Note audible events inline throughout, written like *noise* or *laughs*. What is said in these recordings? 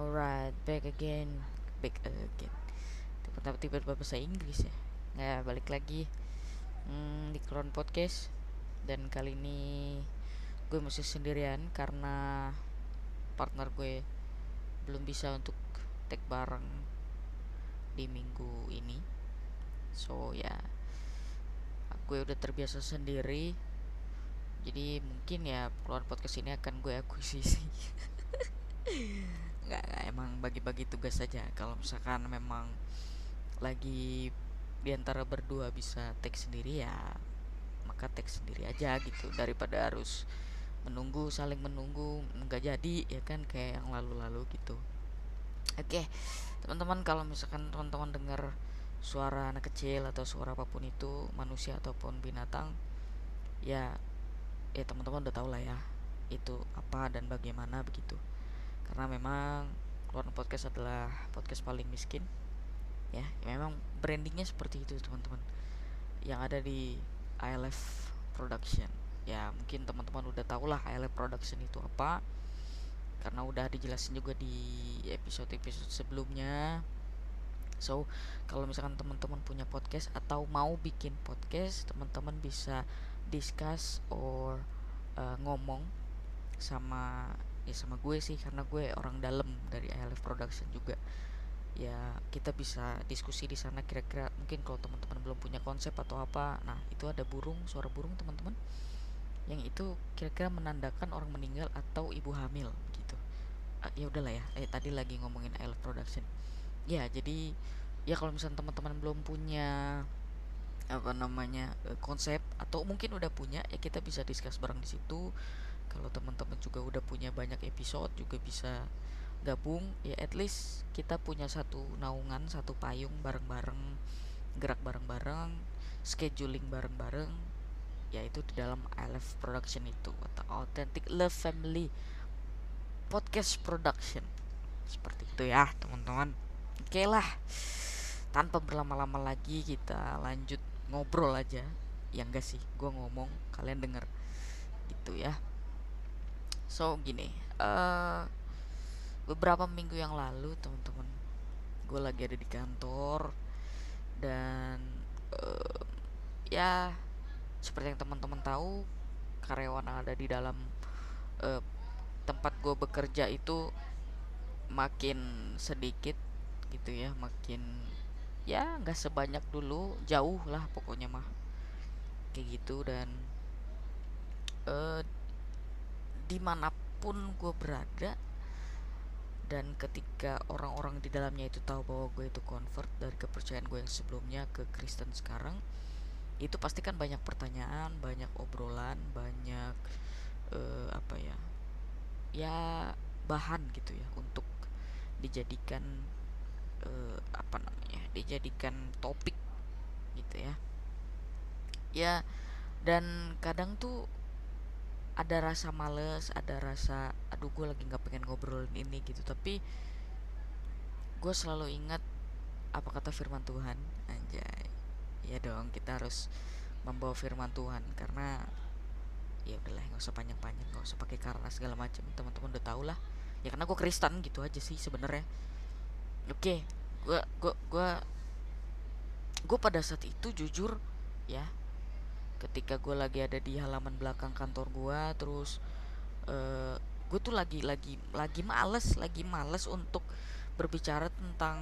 Alright, back again, back again. Tiba-tiba bahasa Inggris ya. Ya balik lagi hmm, di Clone Podcast dan kali ini gue masih sendirian karena partner gue belum bisa untuk take bareng di minggu ini. So ya, gue udah terbiasa sendiri. Jadi mungkin ya Clone Podcast ini akan gue *laughs* akuisisi. Nggak, emang bagi-bagi tugas saja. Kalau misalkan memang lagi di antara berdua bisa take sendiri ya maka take sendiri aja gitu. Daripada harus menunggu saling menunggu nggak jadi ya kan kayak yang lalu-lalu gitu. Oke teman-teman kalau misalkan teman-teman dengar suara anak kecil atau suara apa pun itu manusia ataupun binatang ya ya teman-teman udah tahu lah ya itu apa dan bagaimana begitu karena memang keluar podcast adalah podcast paling miskin. Ya, memang brandingnya seperti itu teman-teman. Yang ada di ILF Production. Ya mungkin teman-teman udah tau lah ILF Production itu apa. Karena udah dijelasin juga di episode-episode sebelumnya. So kalau misalkan teman-teman punya podcast atau mau bikin podcast teman-teman bisa discuss or uh, ngomong sama ya sama gue sih karena gue orang dalam dari ILF Production juga. Ya kita bisa diskusi di sana kira-kira mungkin kalau teman-teman belum punya konsep atau apa nah itu ada burung suara burung teman-teman yang itu kira-kira menandakan orang meninggal atau ibu hamil gitu. Uh, ya udahlah ya eh tadi lagi ngomongin ILF Production. Ya jadi ya kalau misalnya teman-teman belum punya apa namanya eh, konsep atau mungkin udah punya ya kita bisa discuss bareng di situ kalau teman-teman juga udah punya banyak episode juga bisa gabung. Ya at least kita punya satu naungan satu payung bareng-bareng gerak bareng-bareng scheduling bareng-bareng. Yaitu di dalam ILF Production itu atau Authentic Love Family Podcast Production. Seperti itu ya teman-teman. Oke lah tanpa berlama-lama lagi kita lanjut ngobrol aja. Ya enggak sih gue ngomong kalian denger. Gitu ya so gini uh, beberapa minggu yang lalu teman-teman gue lagi ada di kantor dan uh, ya seperti yang teman-teman tahu karyawan yang ada di dalam uh, tempat gue bekerja itu makin sedikit gitu ya makin ya nggak sebanyak dulu jauh lah pokoknya mah kayak gitu dan uh, di mana pun gue berada dan ketika orang-orang di dalamnya itu tahu bahwa gue itu convert dari kepercayaan gue yang sebelumnya ke Kristen sekarang itu pasti kan banyak pertanyaan banyak obrolan banyak uh, apa ya ya bahan gitu ya untuk dijadikan uh, apa namanya dijadikan topik gitu ya. Ya dan kadang tuh ada rasa males ada rasa aduh gue lagi nggak pengen ngobrolin ini gitu. Tapi gue selalu ingat apa kata firman Tuhan. Anjay. Ya dong kita harus membawa firman Tuhan karena ya udahlah nggak usah panjang-panjang nggak usah pakai karena segala macam. Teman-teman udah tau lah. Ya karena gue Kristen gitu aja sih sebenarnya. Oke gue gue gue gue pada saat itu jujur ya ketika gue lagi ada di halaman belakang kantor gue terus uh, eh, gue tuh lagi lagi lagi males lagi males untuk berbicara tentang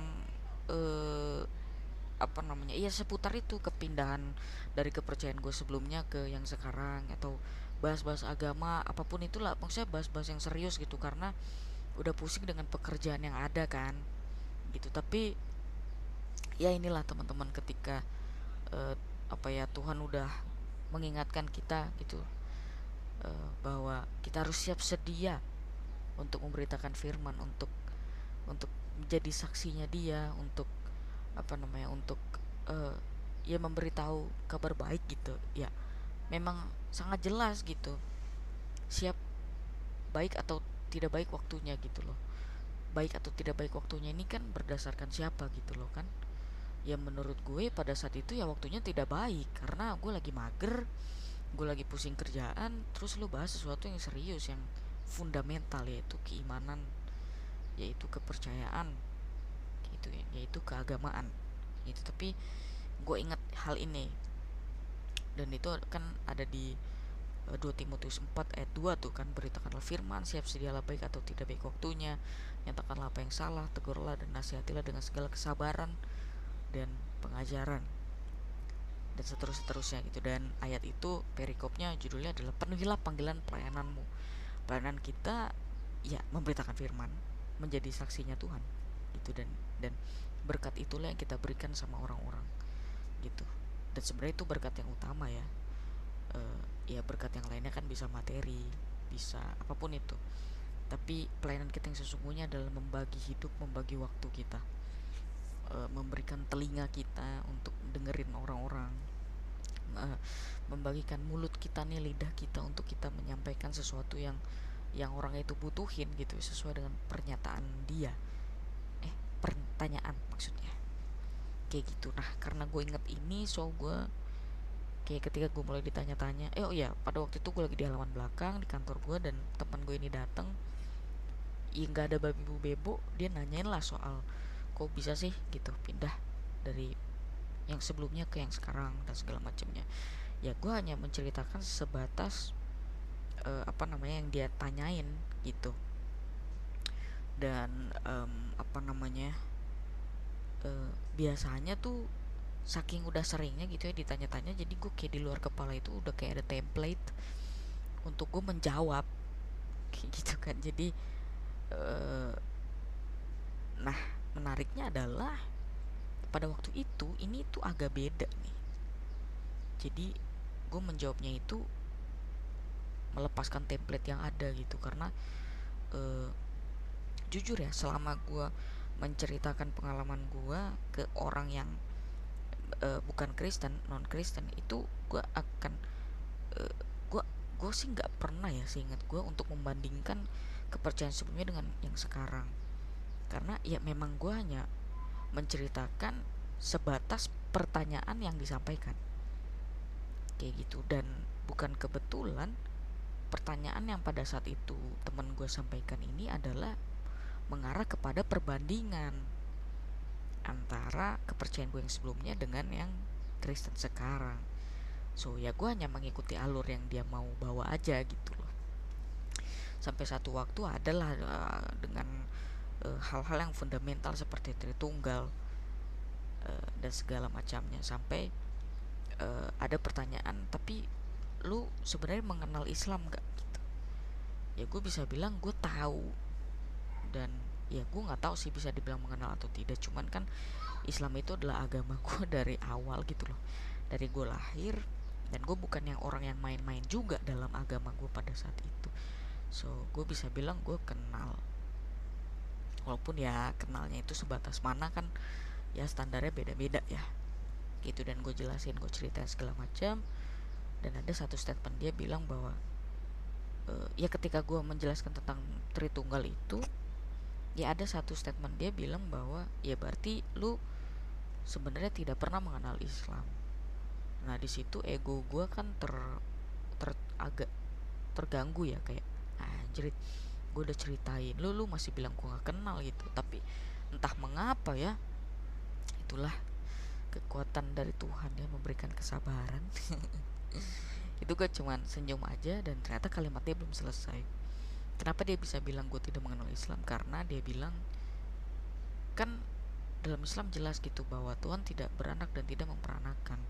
uh, apa namanya iya seputar itu kepindahan dari kepercayaan gue sebelumnya ke yang sekarang atau bahas-bahas agama apa pun itulah maksudnya bahas-bahas yang serius gitu karena udah pusing dengan pekerjaan yang ada kan gitu. Tapi ya inilah teman-teman ketika uh, apa ya Tuhan udah mengingatkan kita gitu uh, bahwa kita harus siap sedia untuk memberitakan firman untuk untuk menjadi saksinya dia untuk apa namanya untuk uh, ya memberitahu kabar baik gitu. Ya memang sangat jelas gitu siap baik atau tidak baik waktunya gitu loh. Baik atau tidak baik waktunya ini kan berdasarkan siapa gitu loh kan ya menurut gue pada saat itu ya waktunya tidak baik. Karena gue lagi mager gue lagi pusing kerjaan terus lo bahas sesuatu yang serius yang fundamental yaitu keimanan yaitu kepercayaan gitu ya yaitu keagamaan itu tapi gue ingat hal ini. Dan itu kan ada di 2 eh, Timotius 4 ayat 2 tuh kan beritakanlah firman siap sedialah baik atau tidak baik waktunya nyatakanlah apa yang salah tegurlah dan nasihatilah dengan segala kesabaran dan pengajaran dan seterusnya seterusnya gitu. Dan ayat itu perikopnya judulnya adalah penuhilah panggilan pelayananmu. Pelayanan kita ya memberitakan firman menjadi saksinya Tuhan. Gitu dan dan berkat itulah yang kita berikan sama orang-orang gitu. Dan sebenarnya itu berkat yang utama ya. Uh, ya berkat yang lainnya kan bisa materi bisa apa pun itu. Tapi pelayanan kita yang sesungguhnya adalah membagi hidup membagi waktu kita uh, memberikan telinga kita untuk dengerin orang-orang uh, membagikan mulut kita nih lidah kita untuk kita menyampaikan sesuatu yang yang orang itu butuhin gitu sesuai dengan pernyataan dia. Eh pertanyaan maksudnya. Kayak gitu. Nah karena gue inget ini so gue kayak ketika gue mulai ditanya-tanya eh oh ya pada waktu itu gue lagi di halaman belakang di kantor gue dan teman gue ini datang ya nggak ada babi bu bebo dia nanyain lah soal kok bisa sih gitu pindah dari yang sebelumnya ke yang sekarang dan segala macamnya. Ya gue hanya menceritakan sebatas uh, apa namanya yang dia tanyain gitu. Dan um, apa namanya uh, biasanya tuh saking udah seringnya gitu ya ditanya-tanya jadi gue kayak di luar kepala itu udah kayak ada template untuk gue menjawab. *laughs* Kayak gitu kan jadi uh, nah menariknya adalah pada waktu itu ini tuh agak beda nih. Jadi gue menjawabnya itu melepaskan template yang ada gitu. Karena uh, jujur ya selama gue menceritakan pengalaman gue ke orang yang uh, bukan Kristen non Kristen itu gue akan uh, gue gue sih nggak pernah ya seingat gue untuk membandingkan kepercayaan sebelumnya dengan yang sekarang karena ya memang gue hanya menceritakan sebatas pertanyaan yang disampaikan. Kayak gitu. Dan bukan kebetulan pertanyaan yang pada saat itu teman gue sampaikan ini adalah mengarah kepada perbandingan antara kepercayaan gue yang sebelumnya dengan yang Kristen sekarang. So ya gue hanya mengikuti alur yang dia mau bawa aja gitu loh. Sampai satu waktu adalah uh, dengan uh, hal-hal yang fundamental seperti Tritunggal uh, dan segala macamnya. Sampai uh, ada pertanyaan tapi lu sebenarnya mengenal Islam gak gitu. Ya gue bisa bilang gue tahu. Dan ya gue nggak tahu sih bisa dibilang mengenal atau tidak. Cuman kan Islam itu adalah agama *laughs* gue dari awal gitu loh. Dari gue lahir dan gue bukan yang orang yang main-main juga dalam agama gue pada saat itu. So gue bisa bilang gue kenal walaupun ya kenalnya itu sebatas mana kan ya standarnya beda-beda ya. Gitu dan gue jelasin gue ceritain segala macam. Dan ada satu statement dia bilang bahwa uh, ya ketika gue menjelaskan tentang Tritunggal itu ya ada satu statement dia bilang bahwa ya berarti lu sebenarnya tidak pernah mengenal Islam. Nah di situ ego gue kan ter, ter agak terganggu ya kayak anjrit gue udah ceritain lu lu masih bilang gue gak kenal gitu. Tapi entah mengapa ya itulah kekuatan dari Tuhan ya memberikan kesabaran. *laughs* Itu gue cuman senyum aja dan ternyata kalimatnya belum selesai. Kenapa dia bisa bilang gue tidak mengenal Islam? Karena dia bilang kan dalam Islam jelas gitu bahwa Tuhan tidak beranak dan tidak memperanakan.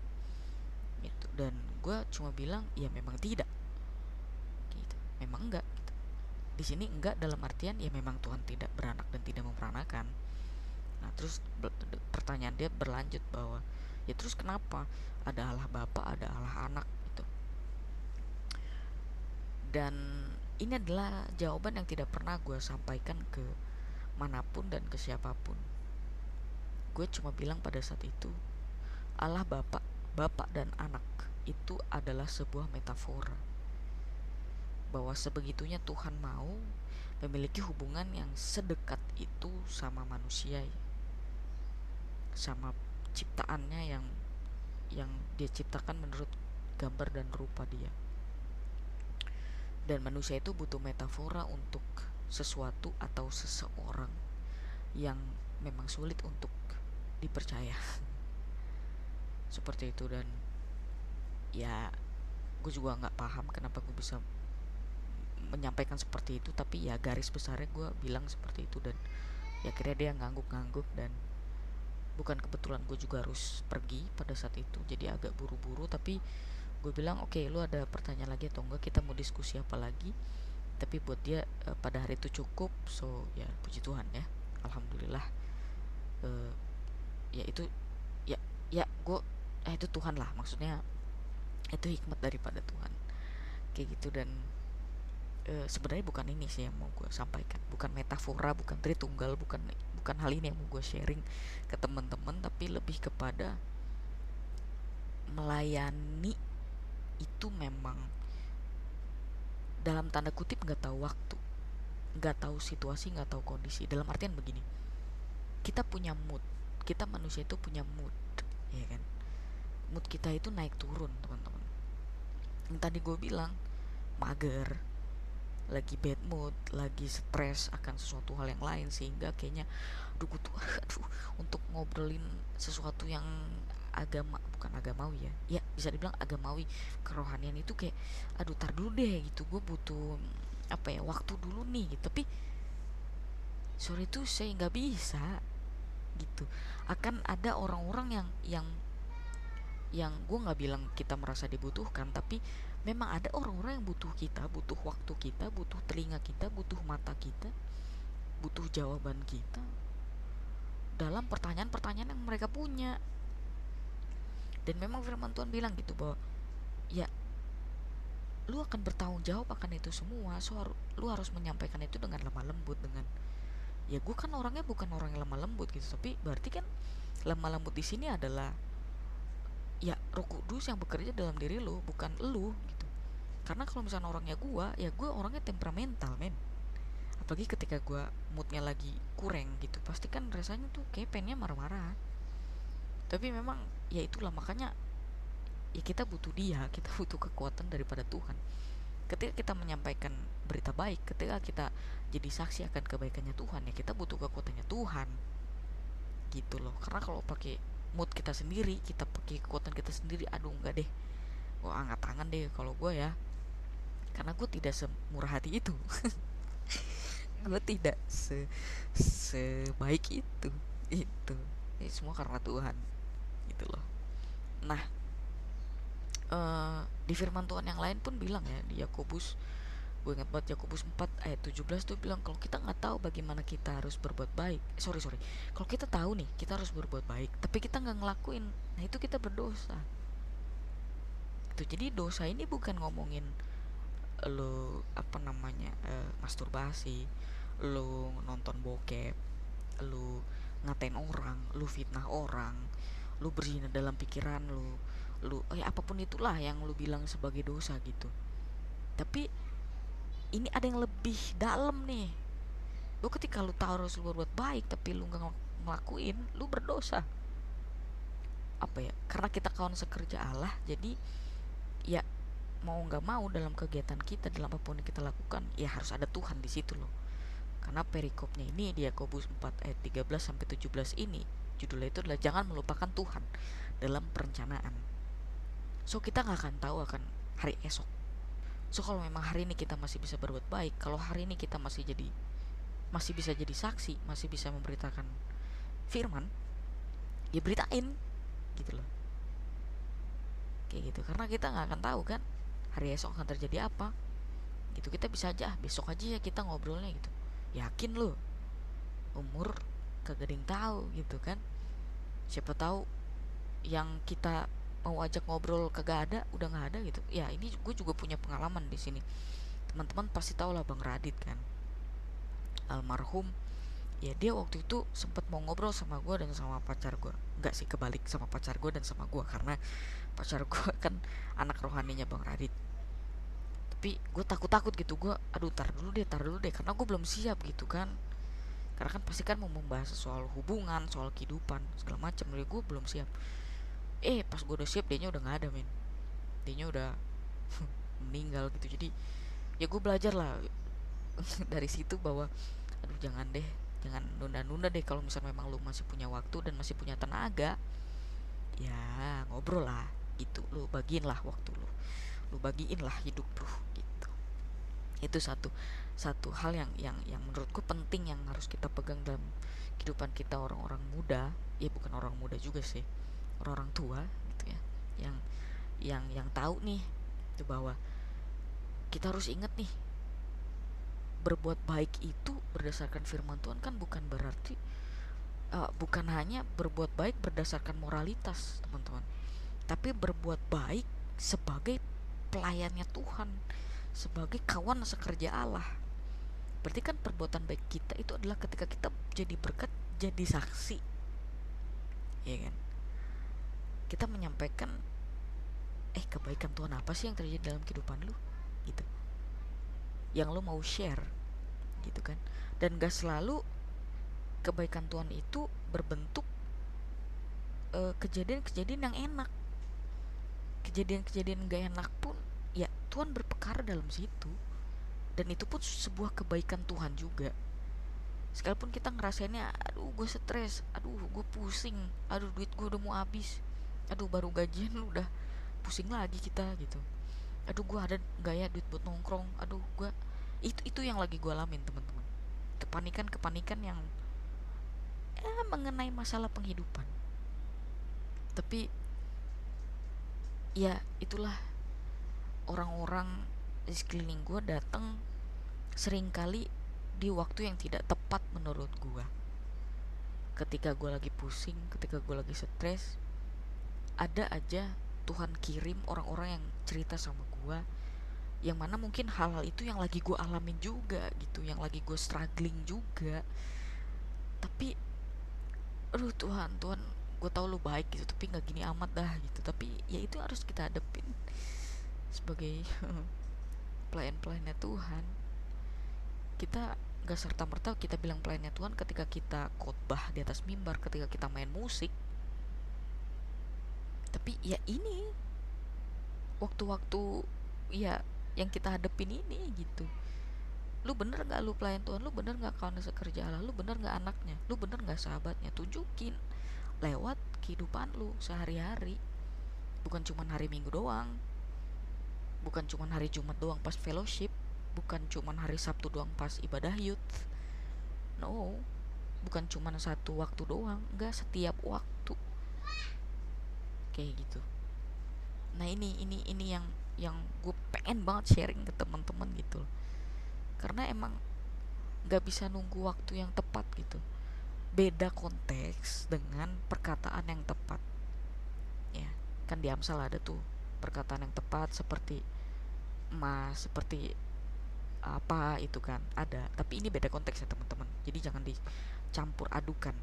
Gitu. Dan gue cuma bilang ya memang tidak. Gitu. Memang enggak. Di sini enggak dalam artian ya memang Tuhan tidak beranak dan tidak memperanakan. Nah terus pertanyaan dia berlanjut bahwa ya terus kenapa? Ada Allah Bapa ada Allah Anak itu dan ini adalah jawaban yang tidak pernah gue sampaikan ke mana pun dan ke siapa pun. Gue cuma bilang pada saat itu Allah Bapak Bapak dan Anak itu adalah sebuah metafora bahwa sebegitunya Tuhan mau memiliki hubungan yang sedekat itu sama manusia sama ciptaannya yang yang dia ciptakan menurut gambar dan rupa dia. Dan manusia itu butuh metafora untuk sesuatu atau seseorang yang memang sulit untuk dipercaya. *laughs* Seperti itu dan ya gue juga nggak paham kenapa gue bisa menyampaikan seperti itu tapi ya garis besarnya gue bilang seperti itu dan ya akhirnya dia ngangguk-ngangguk dan bukan kebetulan gue juga harus pergi pada saat itu jadi agak buru-buru tapi gue bilang oke okay, lu ada pertanyaan lagi atau enggak? Kita mau diskusi apa lagi? Tapi buat dia uh, pada hari itu cukup so ya puji Tuhan ya alhamdulillah uh, ya itu ya ya gue eh, itu Tuhan lah maksudnya itu hikmat daripada Tuhan kayak gitu dan e, sebenarnya bukan ini sih yang mau gue sampaikan. Bukan metafora bukan tritunggal bukan bukan hal ini yang mau gue sharing ke teman-teman tapi lebih kepada melayani itu memang dalam tanda kutip nggak tahu waktu nggak tahu situasi nggak tahu kondisi. Dalam artian begini kita punya mood kita manusia itu punya mood ya kan? Mood kita itu naik turun teman-teman. Yang tadi gue bilang mager lagi bad mood lagi stres akan sesuatu hal yang lain sehingga kayaknya aduh gue tuh *laughs* aduh untuk ngobrolin sesuatu yang agama bukan agamawi ya ya bisa dibilang agamawi kerohanian itu kayak aduh tar dulu deh gitu gue butuh apa ya waktu dulu nih gitu. Tapi sore itu saya nggak bisa gitu. Akan ada orang-orang yang yang yang gue nggak bilang kita merasa dibutuhkan tapi memang ada orang-orang yang butuh kita butuh waktu kita butuh telinga kita butuh mata kita butuh jawaban kita dalam pertanyaan-pertanyaan yang mereka punya. Dan memang firman Tuhan bilang gitu bahwa ya lu akan bertanggung jawab akan itu semua. So lu harus menyampaikan itu dengan lemah lembut dengan ya gue kan orangnya bukan orang yang lemah lembut gitu. Tapi berarti kan lemah lembut di sini adalah ya roh kudus yang bekerja dalam diri lu bukan lu gitu karena kalau misalnya orangnya gua ya gua orangnya temperamental men. Apalagi ketika gua moodnya lagi kurang gitu pasti kan rasanya tuh kayak pennya marah-marah. Tapi memang ya itulah makanya ya kita butuh dia *laughs* kita butuh kekuatan daripada Tuhan. Ketika kita menyampaikan berita baik ketika kita jadi saksi akan kebaikannya Tuhan ya kita butuh kekuatannya Tuhan. Gitu loh. Karena kalau pakai mood kita sendiri kita pakai kekuatan kita sendiri aduh enggak deh. Gue angkat tangan deh kalau gue ya karena gue tidak semurah hati itu. *laughs* Gue tidak se sebaik itu itu. Ini semua karena Tuhan gitu loh. Nah uh, di firman Tuhan yang lain pun bilang ya di Yakobus gue ingat banget Yakobus 4 ayat 17 tuh bilang kalau kita nggak tahu bagaimana kita harus berbuat baik eh, sorry sorry. Kalau kita tahu nih kita harus berbuat baik tapi kita nggak ngelakuin nah itu kita berdosa. Itu jadi dosa ini bukan ngomongin lo apa namanya uh, masturbasi lo nonton bokep lo ngatain orang lo fitnah orang lo berzina dalam pikiran lo lu eh apa pun itulah yang lu bilang sebagai dosa gitu. Tapi ini ada yang lebih dalam nih. Lu ketika lu tahu harus lu berbuat baik tapi lu nggak ngelakuin lu berdosa. Apa ya? Karena kita kawan sekerja Allah jadi mau nggak mau dalam kegiatan kita dalam apa pun yang kita lakukan ya harus ada Tuhan di situ loh karena perikopnya ini di Yakobus 4 ayat 13 sampai 17 ini judulnya itu adalah jangan melupakan Tuhan dalam perencanaan so kita nggak akan tahu akan hari esok So kalau memang hari ini kita masih bisa berbuat baik, kalau hari ini kita masih jadi masih bisa jadi saksi, masih bisa memberitakan firman, ya beritain gitu loh. Kayak gitu. Karena kita nggak akan tahu kan hari esok akan terjadi apa. Gitu kita bisa aja besok aja ya kita ngobrolnya gitu. Yakin loh. Umur kagak tahu gitu kan. Siapa tahu yang kita mau ajak ngobrol kagak ada udah nggak ada gitu ya ini gue juga punya pengalaman di sini teman-teman pasti tahu lah bang Radit kan almarhum ya dia waktu itu sempat mau ngobrol sama gue dan sama pacar gue nggak sih kebalik sama pacar gue dan sama gue karena pacar gue *laughs* kan anak rohaninya bang Radit. Tapi gue takut-takut gitu gue aduh tar dulu deh tar dulu deh karena gue belum siap gitu kan. Karena kan pasti kan mau membahas soal hubungan soal kehidupan segala macam jadi gue belum siap. Eh pas gue udah siap dia udah nggak ada men. Dia udah *laughs* meninggal gitu. Jadi ya gue belajar lah *laughs* dari situ bahwa aduh jangan deh jangan nunda-nunda deh. Kalau misalnya memang lu masih punya waktu dan masih punya tenaga ya ngobrol lah gitu. Lu bagiin lah waktu lu. Lu bagiin lah hidup lu gitu. Itu satu satu hal yang yang yang menurutku penting yang harus kita pegang dalam kehidupan kita orang-orang muda. Ya bukan orang muda juga sih. Orang-orang tua gitu ya. Yang yang yang tahu nih itu bahwa kita harus ingat nih berbuat baik itu berdasarkan firman Tuhan kan bukan berarti uh, bukan hanya berbuat baik berdasarkan moralitas teman-teman tapi berbuat baik sebagai pelayannya Tuhan sebagai kawan sekerja Allah. Berarti kan perbuatan baik kita itu adalah ketika kita jadi berkat jadi saksi. Ya kan? Kita menyampaikan eh kebaikan Tuhan apa sih yang terjadi dalam kehidupan lu? Gitu. Yang lo mau share. Gitu kan? Dan gak selalu kebaikan Tuhan itu berbentuk kejadian kejadian-kejadian yang enak kejadian-kejadian gak enak pun ya Tuhan berpekara dalam situ. Dan itu pun sebuah kebaikan Tuhan juga. Sekalipun kita ngerasainnya aduh gue stres aduh gue pusing aduh duit gue udah mau habis aduh baru gajian lu *laughs* udah pusing lagi kita gitu. Aduh gue ada nggak ya duit buat nongkrong aduh gue itu itu yang lagi gue alamin teman-teman. Kepanikan kepanikan yang eh mengenai masalah penghidupan. Tapi ya itulah. Orang-orang di sekeliling gue datang sering kali di waktu yang tidak tepat menurut gue ketika gue lagi pusing ketika gue lagi stres ada aja Tuhan kirim orang-orang yang cerita sama gue yang mana mungkin hal-hal itu yang lagi gue alamin juga gitu yang lagi gue struggling juga. Tapi aduh Tuhan Tuhan gue tau lu baik gitu tapi nggak gini amat dah gitu. Tapi ya itu harus kita hadepin sebagai *laughs* pelayan-pelayannya Tuhan. Kita gak serta merta kita bilang pelayannya Tuhan ketika kita khotbah di atas mimbar ketika kita main musik. Tapi ya ini waktu-waktu ya yang kita hadepin ini gitu. Lu bener gak lu pelayan Tuhan? Lu bener gak kawan sekerja Allah lu bener gak anaknya? Lu bener gak sahabatnya? Tunjukin lewat kehidupan lu sehari-hari. Bukan cuma hari minggu doang. Bukan cuma hari Jumat doang pas fellowship. Bukan cuma hari Sabtu doang pas ibadah youth. No. Bukan cuma satu waktu doang. Enggak setiap waktu. Kayak gitu. Nah ini ini ini yang yang gue pengen banget sharing ke teman-teman gitu karena emang nggak bisa nunggu waktu yang tepat gitu beda konteks dengan perkataan yang tepat. Ya kan di Amsal ada tuh perkataan yang tepat seperti emas seperti apa itu kan ada. Tapi ini beda konteks ya teman-teman. Jadi jangan dicampur adukan.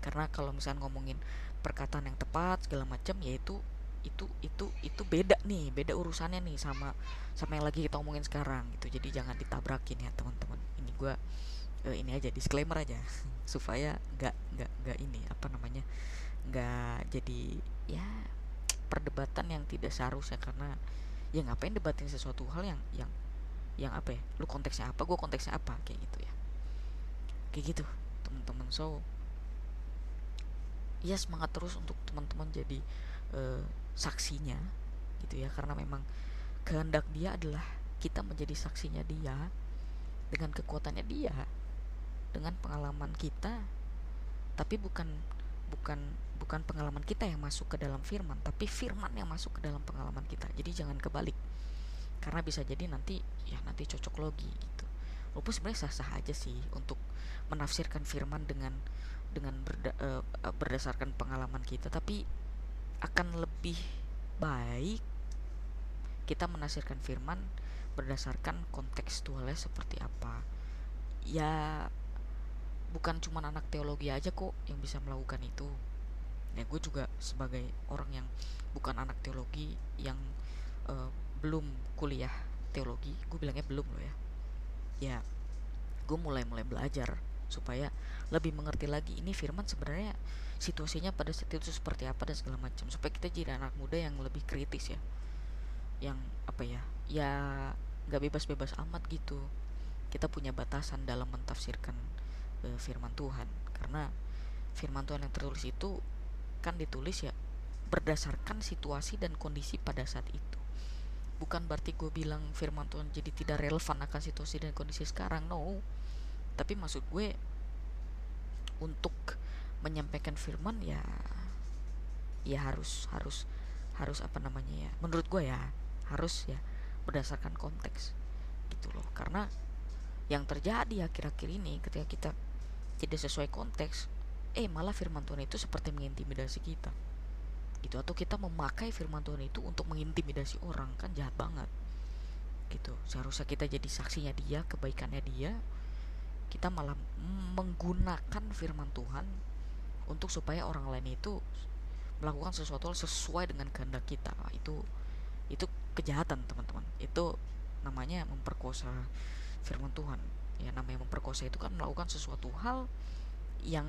Karena kalau misalnya ngomongin perkataan yang tepat segala macam yaitu itu itu itu beda nih beda urusannya nih sama sama yang lagi kita omongin sekarang gitu. Jadi jangan ditabrakin ya teman-teman. Ini gue uh, ini aja disclaimer aja. *laughs* Supaya nggak nggak nggak ini apa namanya nggak jadi ya perdebatan yang tidak seharusnya. Karena ya ngapain debatin sesuatu hal yang yang yang apa ya? Lu konteksnya apa gue konteksnya apa kayak gitu ya. Kayak gitu teman-teman. So ya semangat terus untuk teman-teman jadi uh, saksinya gitu ya. Karena memang kehendak dia adalah kita menjadi saksinya dia dengan kekuatannya dia dengan pengalaman kita tapi bukan bukan bukan pengalaman kita yang masuk ke dalam firman tapi firman yang masuk ke dalam pengalaman kita. Jadi jangan kebalik karena bisa jadi nanti ya nanti cocok logi gitu. Walaupun sebenarnya sah-sah aja sih untuk menafsirkan firman dengan dengan berda, uh, berdasarkan pengalaman kita tapi akan lebih baik kita menafsirkan firman berdasarkan kontekstualnya seperti apa. Ya bukan cuma anak teologi aja kok yang bisa melakukan itu. Ya gue juga sebagai orang yang bukan anak teologi yang uh, belum kuliah teologi gue bilangnya belum loh ya. Ya gue mulai mulai belajar supaya lebih mengerti lagi ini firman sebenarnya situasinya pada saat itu seperti apa dan segala macam supaya kita jadi anak muda yang lebih kritis ya. Yang apa ya ya nggak bebas-bebas amat gitu. Kita punya batasan dalam mentafsirkan ke firman Tuhan. Karena firman Tuhan yang tertulis itu kan ditulis ya berdasarkan situasi dan kondisi pada saat itu. Bukan berarti gue bilang firman Tuhan jadi tidak relevan akan situasi dan kondisi sekarang no. Tapi maksud gue untuk menyampaikan firman ya ya harus harus harus apa namanya ya menurut gue ya harus ya berdasarkan konteks gitu loh. Karena yang terjadi akhir-akhir ini ketika kita tidak sesuai konteks eh malah firman Tuhan itu seperti mengintimidasi kita. Gitu. Atau kita memakai firman Tuhan itu untuk mengintimidasi orang kan jahat banget. Gitu. Seharusnya kita jadi saksinya dia kebaikannya dia kita malah menggunakan firman Tuhan untuk supaya orang lain itu melakukan sesuatu sesuai dengan kehendak kita. Itu itu kejahatan teman-teman. Itu namanya memperkosa firman Tuhan ya namanya memperkosa itu kan melakukan sesuatu hal yang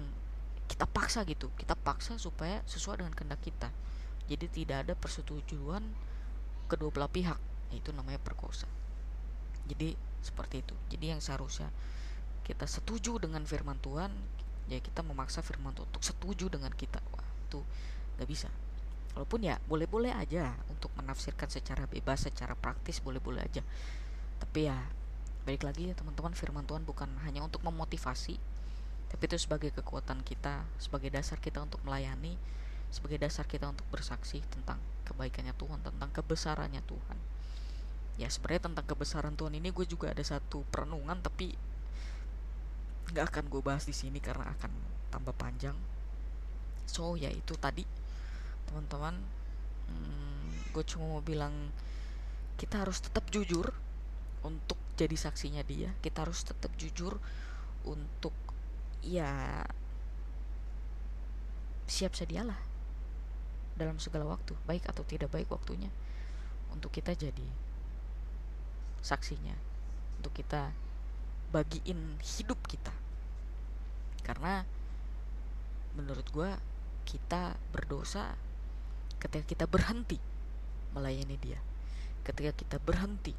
kita paksa gitu. Kita paksa supaya sesuai dengan kehendak kita. Jadi tidak ada persetujuan kedua belah pihak. Itu namanya perkosa. Jadi seperti itu. Jadi yang seharusnya kita setuju dengan firman Tuhan ya kita memaksa firman Tuhan untuk setuju dengan kita. Wah itu nggak bisa. Walaupun ya boleh-boleh aja untuk menafsirkan secara bebas secara praktis boleh-boleh aja. Tapi ya balik lagi ya teman-teman firman Tuhan bukan hanya untuk memotivasi tapi itu sebagai kekuatan kita sebagai dasar kita untuk melayani sebagai dasar kita untuk bersaksi tentang kebaikannya Tuhan tentang kebesarannya Tuhan. Ya sebenarnya tentang kebesaran Tuhan ini gue juga ada satu perenungan tapi nggak akan gue bahas di sini karena akan tambah panjang. So ya itu tadi teman-teman. Hmm, gue cuma mau bilang kita harus tetap jujur untuk jadi saksinya dia kita harus tetap jujur untuk ya siap sedialah dalam segala waktu baik atau tidak baik waktunya untuk kita jadi saksinya untuk kita bagiin hidup kita. Karena menurut gue kita berdosa ketika kita berhenti melayani dia ketika kita berhenti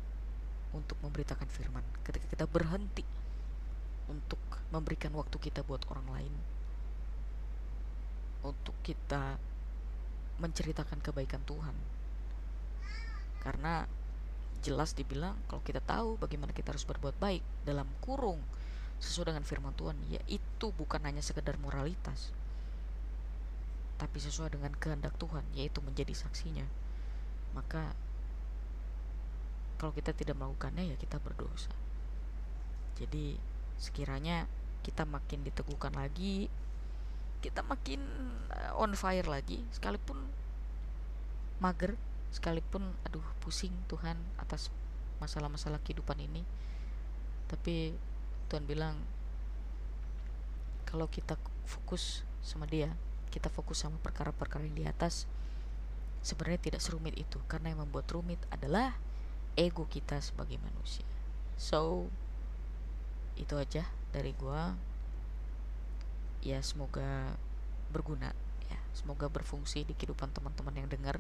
untuk memberitakan firman. Ketika kita berhenti untuk memberikan waktu kita buat orang lain untuk kita menceritakan kebaikan Tuhan. Karena jelas dibilang kalau kita tahu bagaimana kita harus berbuat baik dalam kurung sesuai dengan firman Tuhan yaitu bukan hanya sekedar moralitas tapi sesuai dengan kehendak Tuhan yaitu menjadi saksinya. Maka kalau kita tidak melakukannya ya kita berdosa. Jadi sekiranya kita makin diteguhkan lagi kita makin eh, on fire lagi sekalipun mager sekalipun aduh pusing Tuhan atas masalah-masalah kehidupan ini tapi Tuhan bilang kalau kita fokus sama dia kita fokus sama perkara-perkara yang di atas sebenarnya tidak serumit itu karena yang membuat rumit adalah ego kita sebagai manusia. So itu aja dari gua. Ya semoga berguna ya. Semoga berfungsi di kehidupan teman-teman yang dengar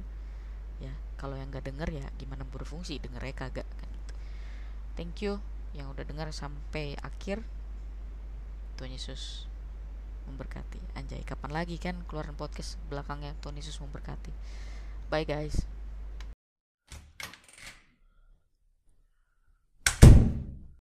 ya kalau yang nggak dengar ya gimana berfungsi? Denger ya kagak kan gitu. thank you yang udah dengar sampai akhir. Tuhan Yesus memberkati. Anjay kapan lagi kan keluaran podcast belakangnya Tuhan Yesus memberkati. Bye guys